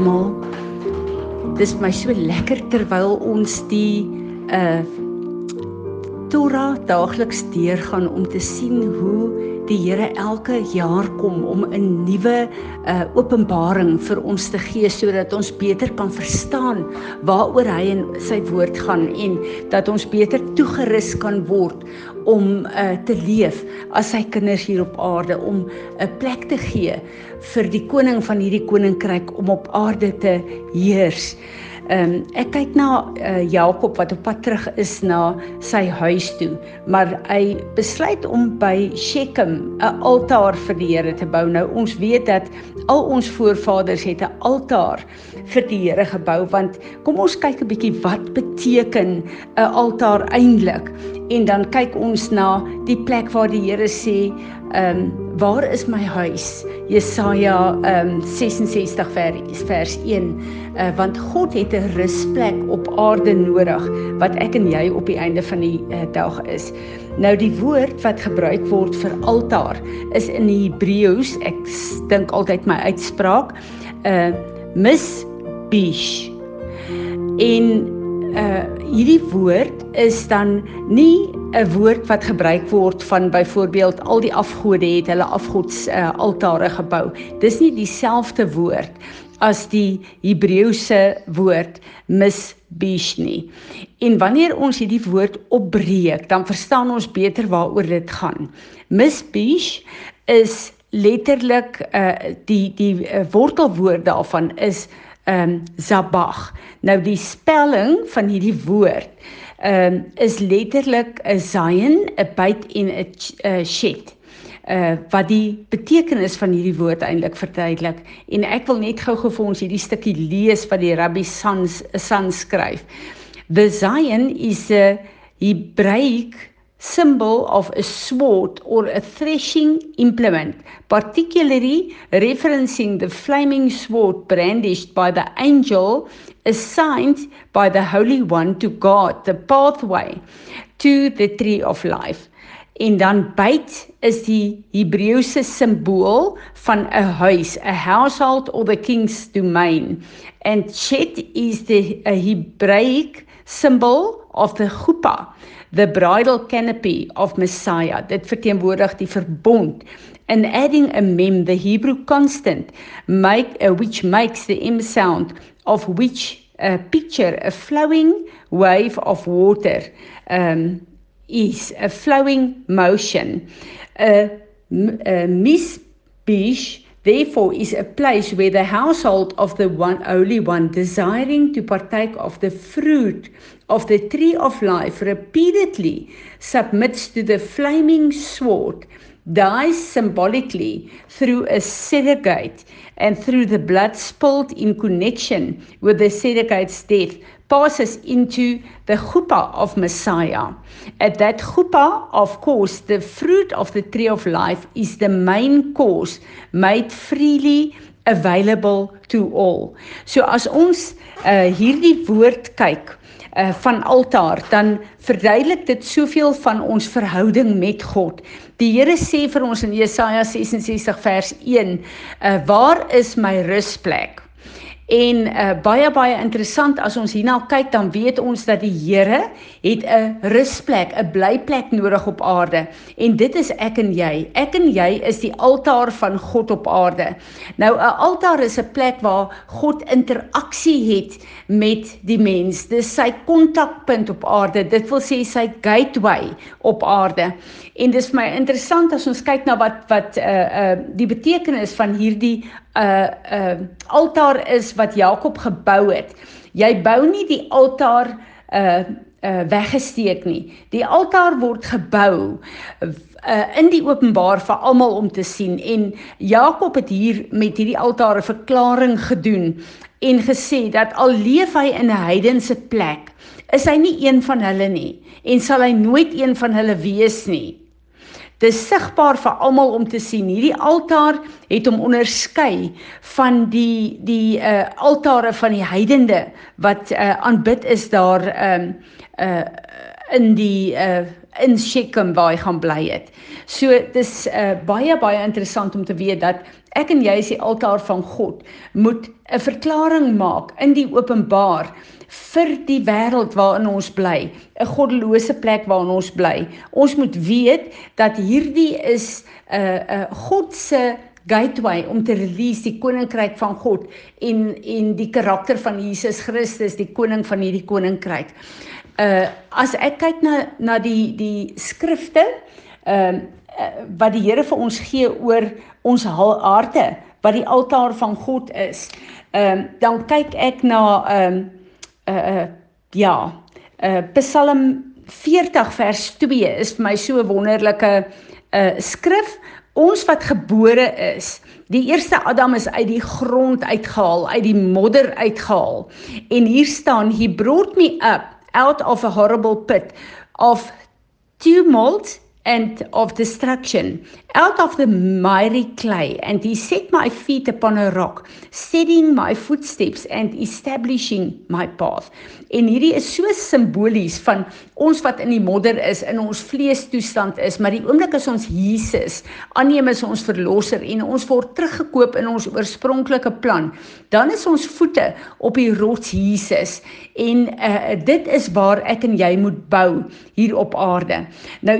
almal. Dis my so lekker terwyl ons die uh Torah daagliks deurgaan om te sien hoe die Here elke jaar kom om 'n nuwe uh openbaring vir ons te gee sodat ons beter kan verstaan waaroor hy in sy woord gaan en dat ons beter toegerus kan word om uh te leef as sy kinders hier op aarde om 'n plek te gee vir die koning van hierdie koninkryk om op aarde te heers. Ehm um, ek kyk na uh, Jakob wat op pad terug is na sy huis toe, maar hy besluit om by Shechem 'n altaar vir die Here te bou. Nou ons weet dat al ons voorvaders het 'n altaar vir die Here gebou want kom ons kyk 'n bietjie wat beteken 'n altaar eintlik en dan kyk ons na die plek waar die Here sê Ehm um, waar is my huis? Jesaja ehm um, 66 vers vers 1. Uh, eh, want God het 'n rusplek op aarde nodig wat ek en jy op die einde van die uh, dag is. Nou die woord wat gebruik word vir altaar is in die Hebreëus, ek dink altyd my uitspraak, uh misbish. En uh hierdie woord is dan nie 'n woord wat gebruik word van byvoorbeeld al die afgode het hulle afgods uh, altare gebou. Dis nie dieselfde woord as die Hebreëse woord misbish nie. En wanneer ons hierdie woord opbreek, dan verstaan ons beter waaroor dit gaan. Misbish is letterlik uh die die uh, wortelwoord daarvan is ehm um, zabag. Nou die spelling van hierdie woord ehm um, is letterlik 'n zayin, 'n byt en 'n shet. Uh wat die betekenis van hierdie woord eintlik verduidelik en ek wil net gou-gou vir ons hierdie stukkie lees wat die Rabbi Sans Sans skryf. The zayin is a Hebraic symbol of a sword or a threshing implement, particularly referencing the flaming sword brandished by the angel assigned by the Holy One to guard the pathway to the tree of life. En dan byt is die Hebreëse simbool van 'n huis, a household or the king's domain. And chet is the a Hebraic symbol of the chuppah the bridal canopy of Messiah. Dit verteenwoordig die verbond. And adding a mem, the Hebrew constant, make uh, which makes the m sound of which uh, picture a flowing wave of water um, is a flowing motion. A, a misbish therefore is a place where the household of the one holy one desiring to partake of the fruit of the tree of life repeatedly submits to the flaming sword dies symbolically through a sedegate and through the blood spilled in connection with the sedegate's death passes into the chuppah of Messiah. At that chuppah, of course, the fruit of the tree of life is the main course made freely available to all. So as ons uh, hierdie woord kyk uh, van altaar, dan verduidelik dit soveel van ons verhouding met God. Die Here sê vir ons in Jesaja 66 vers 1, uh, "Waar is my rusplek?" En uh, baie baie interessant as ons hierna kyk dan weet ons dat die Here het 'n rusplek, 'n blyplek nodig op aarde. En dit is ek en jy. Ek en jy is die altaar van God op aarde. Nou 'n altaar is 'n plek waar God interaksie het met die mens. Dis sy kontakpunt op aarde. Dit wil sê sy gateway op aarde. En dis vir my interessant as ons kyk na wat wat uh uh die betekenis van hierdie 'n uh, 'n uh, altaar is wat Jakob gebou het. Jy bou nie die altaar uh uh weggesteek nie. Die altaar word gebou uh in die openbaar vir almal om te sien en Jakob het hier met hierdie altaar 'n verklaring gedoen en gesê dat al leef hy in 'n heidense plek, is hy nie een van hulle nie en sal hy nooit een van hulle wees nie. Dis sigbaar vir almal om te sien. Hierdie altaar het hom onderskei van die die uh altare van die heidende wat uh aanbid is daar um uh in die uh in Shechem waar hy gaan bly het. So dis uh baie baie interessant om te weet dat ek en jy is die altaar van God, moet 'n verklaring maak in die openbaar vir die wêreld waarin ons bly, 'n goddelose plek waarin ons bly. Ons moet weet dat hierdie is 'n uh, 'n uh, God se gateway om te release die koninkryk van God en en die karakter van Jesus Christus, die koning van hierdie koninkryk. Uh as ek kyk na na die die skrifte, ehm uh, wat die Here vir ons gee oor ons harte, wat die altaar van God is. Ehm uh, dan kyk ek na ehm um, uh uh ja, uh Psalm 40 vers 2 is vir my so 'n wonderlike uh skrif ons wat gebore is die eerste Adam is uit die grond uitgehaal uit die modder uitgehaal en hier staan he brought me up out of a horrible pit of tumult and of destruction. Out of the miry clay and he set my feet upon a rock setting my footsteps and establishing my path. En hierdie is so simbolies van ons wat in die modder is in ons vlees toestand is maar die oomblik as ons Jesus aanneem as ons verlosser en ons word teruggekoop in ons oorspronklike plan dan is ons voete op die rots Jesus. En uh, dit is waar ek en jy moet bou hier op aarde. Nou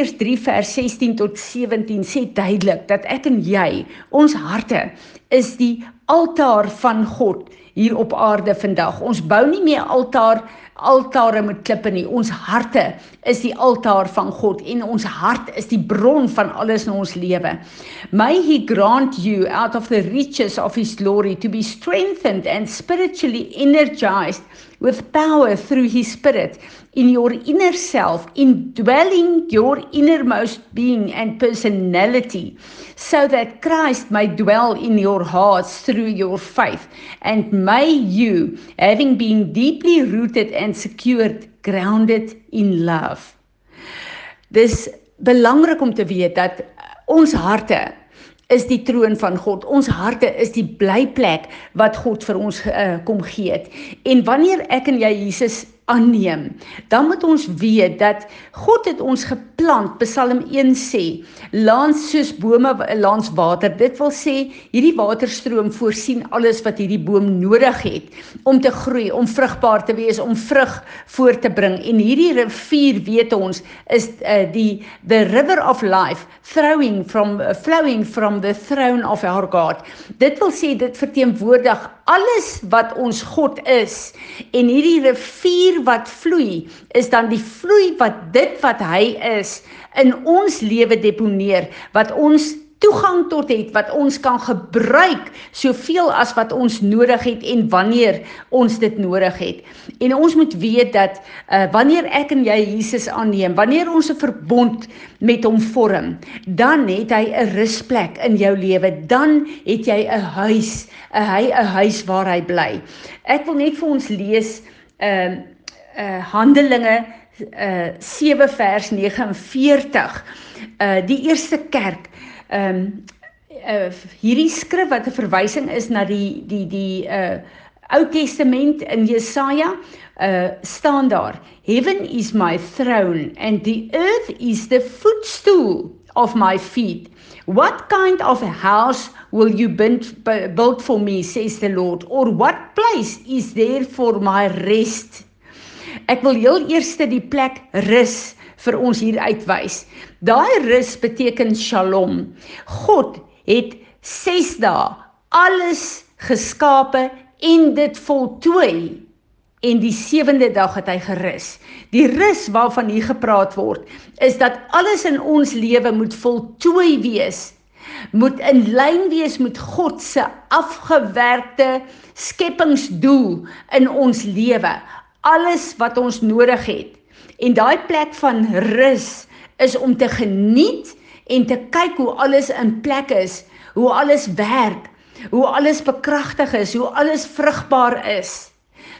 Efesiërs 3 vers 16 tot 17 sê duidelik dat ek en jy ons harte is die altaar van God hier op aarde vandag. Ons bou nie meer altaar altare met klippe nie. Ons harte is die altaar van God en ons hart is die bron van alles in ons lewe. May he grant you out of the riches of his glory to be strengthened and spiritually energized with power through his spirit in your inner self indwelling your innermost being and personality so that Christ may dwell in your hearts through your faith and may you having been deeply rooted and secured grounded in love. Dis belangrik om te weet dat ons harte is die troon van God. Ons harte is die blyplek wat God vir ons uh, kom gee het. En wanneer ek en jy Jesus aanneem, dan moet ons weet dat God het ons geplant, Psalm 1 sê, langs soos bome langs water. Dit wil sê hierdie waterstroom voorsien alles wat hierdie boom nodig het om te groei, om vrugbaar te wees, om vrug voort te bring. En hierdie rivier, weet ons, is uh, die the river of life flowing from uh, flowing from the throne of our God. Dit wil sê dit verteenwoordig alles wat ons God is en hierdie rivier wat vloei is dan die vloei wat dit wat hy is in ons lewe deponeer wat ons toegang tot het wat ons kan gebruik soveel as wat ons nodig het en wanneer ons dit nodig het. En ons moet weet dat uh, wanneer ek en jy Jesus aanneem, wanneer ons 'n verbond met hom vorm, dan het hy 'n rusplek in jou lewe. Dan het jy 'n huis, 'n hy 'n huis waar hy bly. Ek wil net vir ons lees 'n uh, uh, Handelinge uh 7 vers 49. Uh die eerste kerk ehm um, uh, hierdie skrif wat 'n verwysing is na die die die uh Ou Testament in Jesaja uh staan daar Heaven is my throne and the earth is the footstool of my feet. What kind of a house will you build, for me says the Lord or what place is there for my rest? Ek wil heel eers die plek rus vir ons hier uitwys. Daai rus beteken Shalom. God het 6 dae alles geskape en dit voltooi en die sewende dag het hy gerus. Die rus waarvan hier gepraat word is dat alles in ons lewe moet voltooi wees. Moet in lyn wees met God se afgewerkte skepingsdoel in ons lewe. Alles wat ons nodig het En daai plek van rus is om te geniet en te kyk hoe alles in plek is, hoe alles werk, hoe alles bekragtig is, hoe alles vrugbaar is.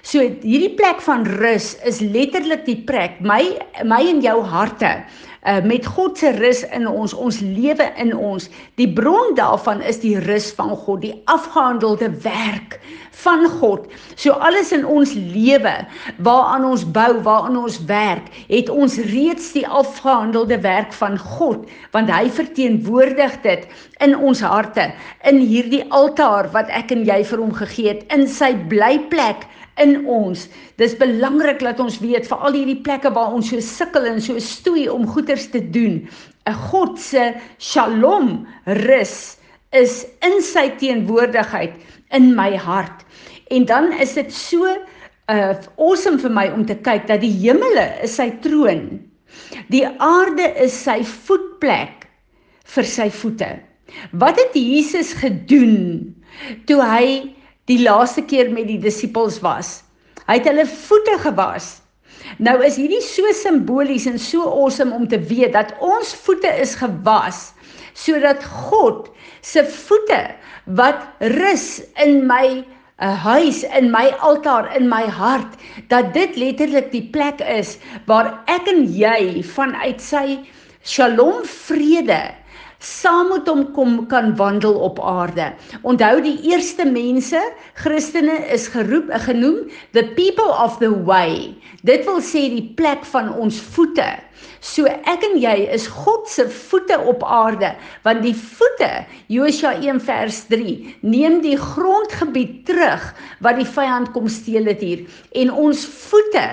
So hierdie plek van rus is letterlik die plek my my en jou harte uh, met God se rus in ons, ons lewe in ons. Die bron daarvan is die rus van God, die afgehandelde werk van God. So alles in ons lewe waaraan ons bou, waaraan ons werk, het ons reeds die afgehandelde werk van God, want hy verteenwoordig dit in ons harte, in hierdie altaar wat ek en jy vir hom gegee het, in sy blyplek in ons. Dis belangrik dat ons weet vir al hierdie plekke waar ons so sukkel en so stoei om goeders te doen. 'n God se Shalom rus is in sy teenwoordigheid in my hart. En dan is dit so uh awesome vir my om te kyk dat die hemele is sy troon. Die aarde is sy voetplek vir sy voete. Wat het Jesus gedoen toe hy die laaste keer met die disippels was? Hy het hulle voete gewas. Nou is hierdie so simbolies en so awesome om te weet dat ons voete is gewas sodat God se voete wat rus in my 'n uh, huis in my altaar in my hart dat dit letterlik die plek is waar ek en jy vanuit sy shalom vrede saam met hom kom kan wandel op aarde. Onthou die eerste mense, Christene is geroep, genoem the people of the way. Dit wil sê die plek van ons voete. So ek en jy is God se voete op aarde, want die voete, Josua 1 vers 3, neem die grondgebied terug wat die vyand kom steel het hier. En ons voete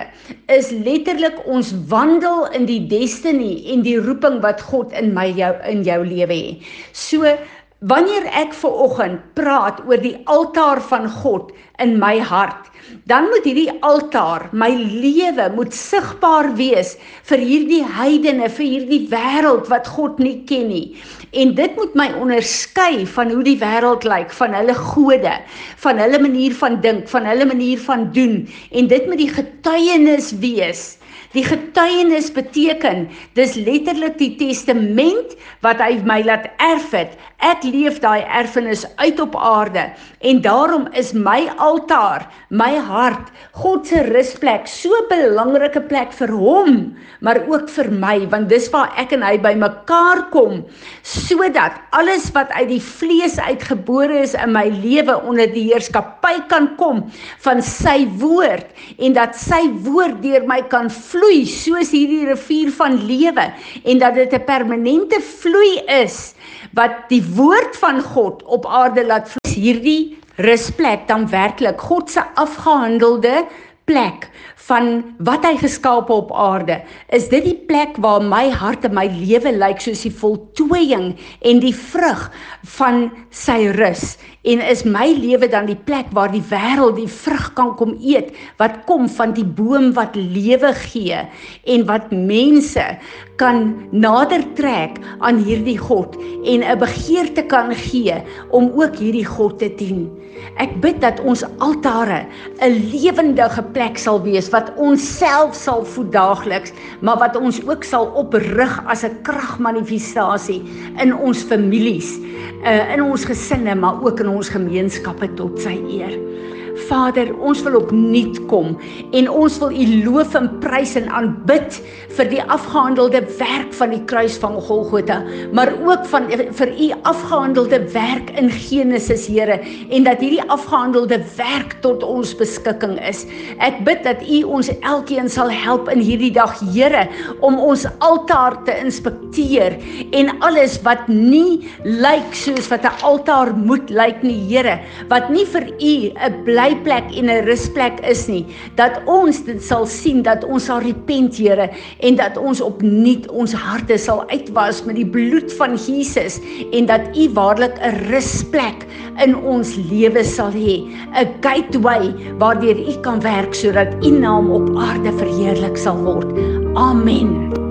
is letterlik ons wandel in die destiny en die roeping wat God in my jou in jou lewe het. So Wanneer ek ver oggend praat oor die altaar van God in my hart, dan moet hierdie altaar, my lewe moet sigbaar wees vir hierdie heidene, vir hierdie wêreld wat God nie ken nie. En dit moet my onderskei van hoe die wêreld lyk, van hulle gode, van hulle manier van dink, van hulle manier van doen en dit moet die getuienis wees Die getuienis beteken dis letterlik die testament wat hy my laat erf het. Ek leef daai erfenis uit op aarde en daarom is my altaar, my hart, God se rusplek, so 'n belangrike plek vir hom, maar ook vir my want dis waar ek en hy bymekaar kom sodat alles wat uit die vlees uitgebore is in my lewe onder die heerskappy kan kom van sy woord en dat sy woord deur my kan vloei vloei soos hierdie rivier van lewe en dat dit 'n permanente vloei is wat die woord van God op aarde laat vloei. Hierdie rusplek dan werklik God se afgehandelde plek van wat hy geskaap op aarde. Is dit die plek waar my hart en my lewe lyk soos die voltooiing en die vrug van sy rus? En is my lewe dan die plek waar die wêreld die vrug kan kom eet wat kom van die boom wat lewe gee en wat mense kan nader trek aan hierdie God en 'n begeerte kan gee om ook hierdie God te dien. Ek bid dat ons altare 'n lewendige plek sal wees wat ons self sal voed daagliks, maar wat ons ook sal oprig as 'n kragmanifestasie in ons families, uh, in ons gesinne, maar ook in ons gemeenskappe tot sy eer. Vader, ons wil opnuut kom en ons wil U loof en prys en aanbid vir die afgehandelde werk van die kruis van Golgotha, maar ook van vir U afgehandelde werk in Genesis, Here, en dat hierdie afgehandelde werk tot ons beskikking is. Ek bid dat U ons elkeen sal help in hierdie dag, Here, om ons altaar te inspekteer en alles wat nie lyk soos wat 'n altaar moet lyk nie, Here, wat nie vir U 'n bly blyplek en 'n rusplek is nie, dat ons dit sal sien dat ons sal repent, Here, en dat ons opnuut ons harte sal uitwas met die bloed van Jesus en dat U waarlik 'n rusplek in ons lewe sal hê, 'n gateway waardeur U kan werk sodat U naam op aarde verheerlik sal word. Amen.